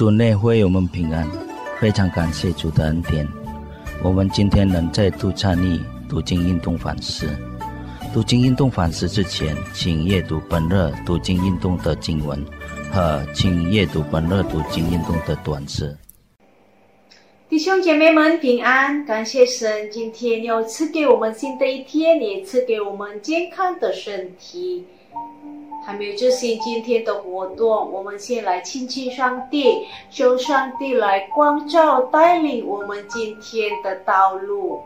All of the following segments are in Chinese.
主内会我们平安，非常感谢主的恩典。我们今天能再度参与读经运动反思。读经运动反思之前，请阅读本日读经运动的经文和请阅读本日读经运动的短诗。弟兄姐妹们平安，感谢神，今天又赐给我们新的一天，也赐给我们健康的身体。还没有执行今天的活动，我们先来亲近上帝，求上帝来光照带领我们今天的道路。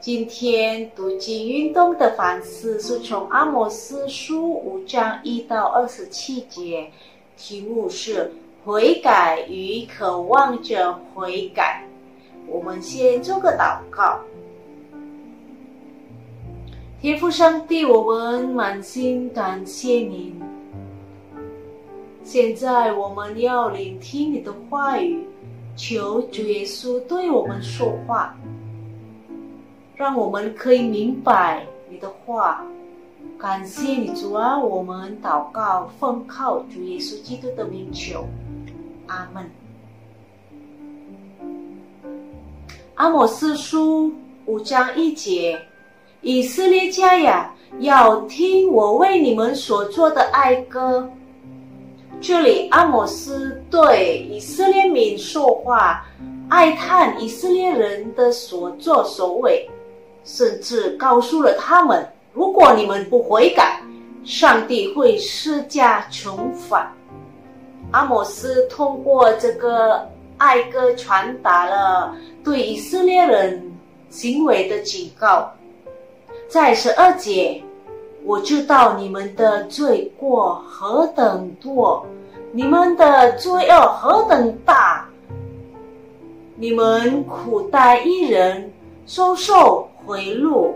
今天读经运动的反思是从阿摩斯书五章一到二十七节，题目是悔改与渴望着悔改。我们先做个祷告。天父上帝，我们满心感谢您。现在我们要聆听你的话语，求主。耶稣对我们说话，让我们可以明白你的话。感谢你，主。啊！我们祷告，奉靠主。耶稣基督的名求，阿门。阿摩斯书五章一节。以色列家呀，要听我为你们所做的哀歌。这里阿摩斯对以色列民说话，哀叹以色列人的所作所为，甚至告诉了他们：如果你们不悔改，上帝会施加惩罚。阿摩斯通过这个哀歌传达了对以色列人行为的警告。在十二节，我知道你们的罪过何等多，你们的罪恶何等大。你们苦待一人，收受贿赂，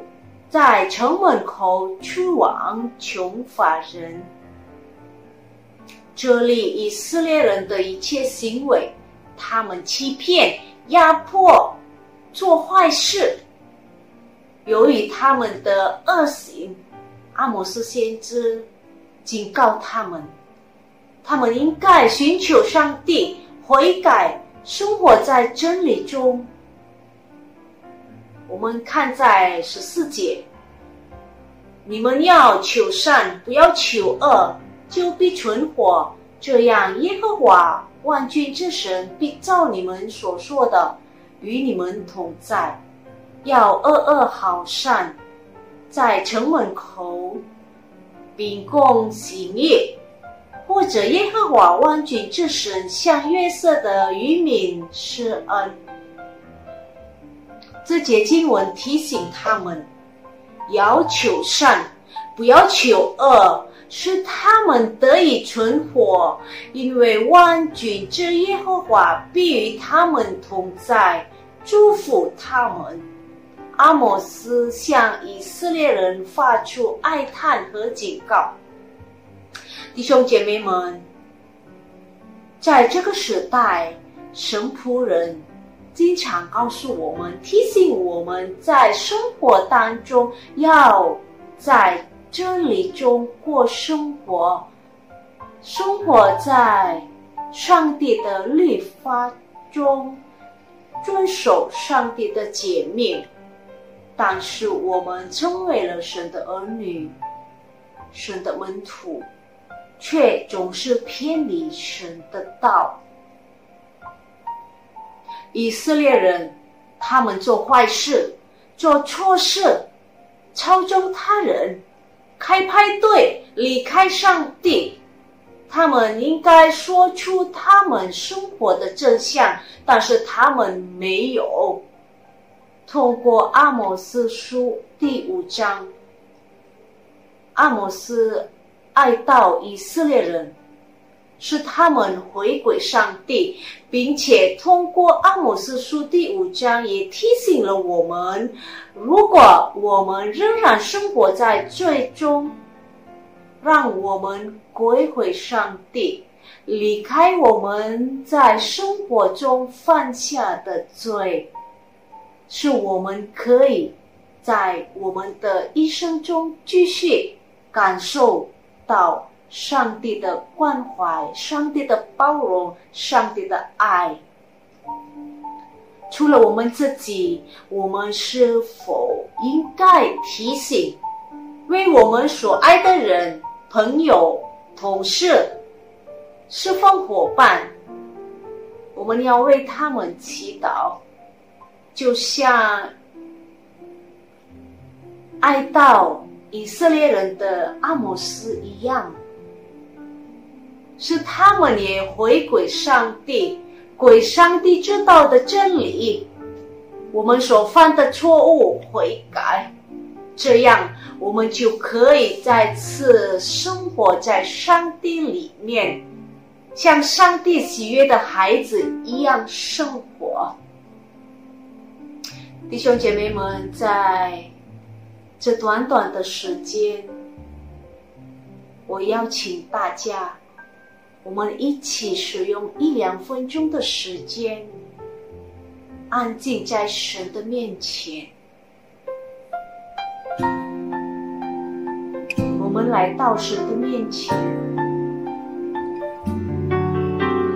在城门口去往穷乏人。这里以色列人的一切行为，他们欺骗、压迫、做坏事。由于他们的恶行，阿摩斯先知警告他们：他们应该寻求上帝，悔改，生活在真理中。我们看在十四节，你们要求善，不要求恶，就必存活。这样，耶和华万军之神必照你们所说的，与你们同在。要恶恶好善，在城门口秉公行义，或者耶和华万军之神向约瑟的渔民施恩。这节经文提醒他们，要求善，不要求恶，使他们得以存活，因为万军之耶和华必与他们同在，祝福他们。阿摩斯向以色列人发出哀叹和警告：“弟兄姐妹们，在这个时代，神仆人经常告诉我们，提醒我们在生活当中要在真理中过生活，生活在上帝的律法中，遵守上帝的诫命。”但是我们成为了神的儿女，神的门徒，却总是偏离神的道。以色列人，他们做坏事、做错事，操纵他人，开派对，离开上帝。他们应该说出他们生活的真相，但是他们没有。通过阿摩斯书第五章，阿摩斯爱到以色列人，是他们回归上帝，并且通过阿摩斯书第五章也提醒了我们：如果我们仍然生活在罪中，让我们归回上帝，离开我们在生活中犯下的罪。是我们可以在我们的一生中继续感受到上帝的关怀、上帝的包容、上帝的爱。除了我们自己，我们是否应该提醒，为我们所爱的人、朋友、同事、侍奉伙伴，我们要为他们祈祷，就像哀悼以色列人的阿摩斯一样，是他们也回归上帝。归上帝知道的真理，我们所犯的错误悔改，这样我们就可以再次生活在上帝里面，像上帝喜悦的孩子一样生活。弟兄姐妹们，在这短短的时间，我邀请大家。我们一起使用一两分钟的时间，安静在神的面前。我们来到神的面前，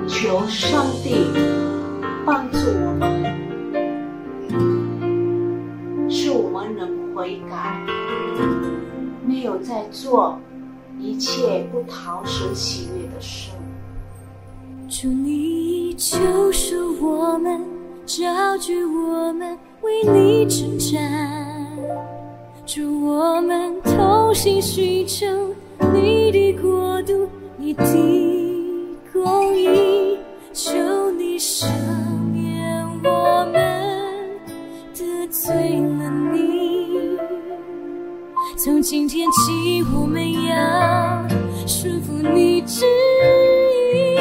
求上帝帮助我悔改，没有在做一切不讨神喜悦的事。祝你救赎我们，召聚我们，为你征战。祝我们同心寻求你的国度，你的今天起，我们要顺服你旨意，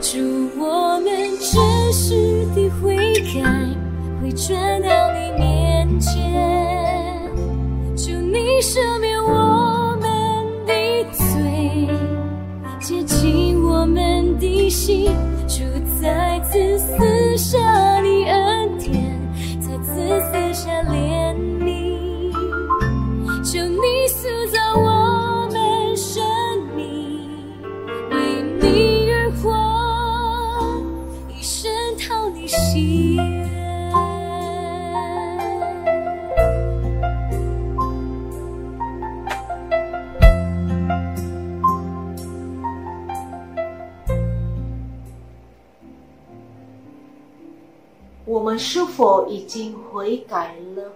祝我们真实的会在，会转到你面前。我们生命，为你而活，一生讨你喜悦。我们是否已经悔改了？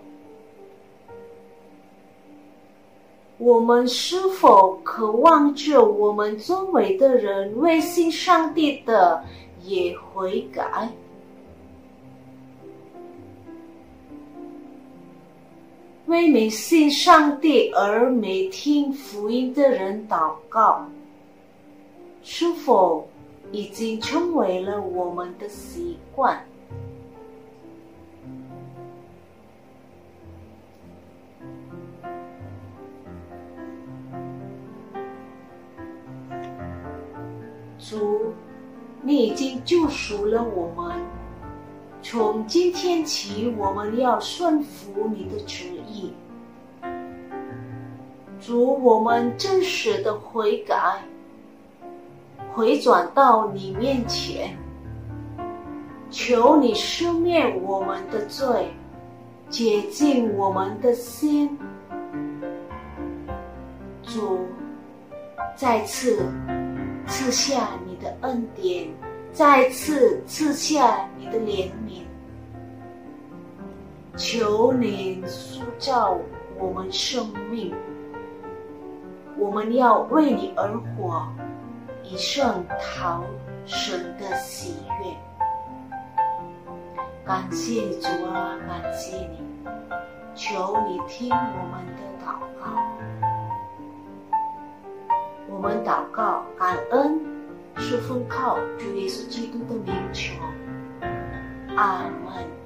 我们是否渴望着我们周围的人为信上帝的也悔改？为没信上帝而没听福音的人祷告，是否已经成为了我们的习惯？已经救赎了我们。从今天起，我们要顺服你的旨意。主，我们真实的悔改，回转到你面前，求你赦免我们的罪，洁净我们的心。主，再次。赐下你的恩典，再次赐下你的怜悯，求你塑造我们生命，我们要为你而活，以圣讨神的喜悦。感谢主啊，感谢你，求你听我们的祷告。我们祷告，感恩是奉靠主耶稣基督的名求，阿门。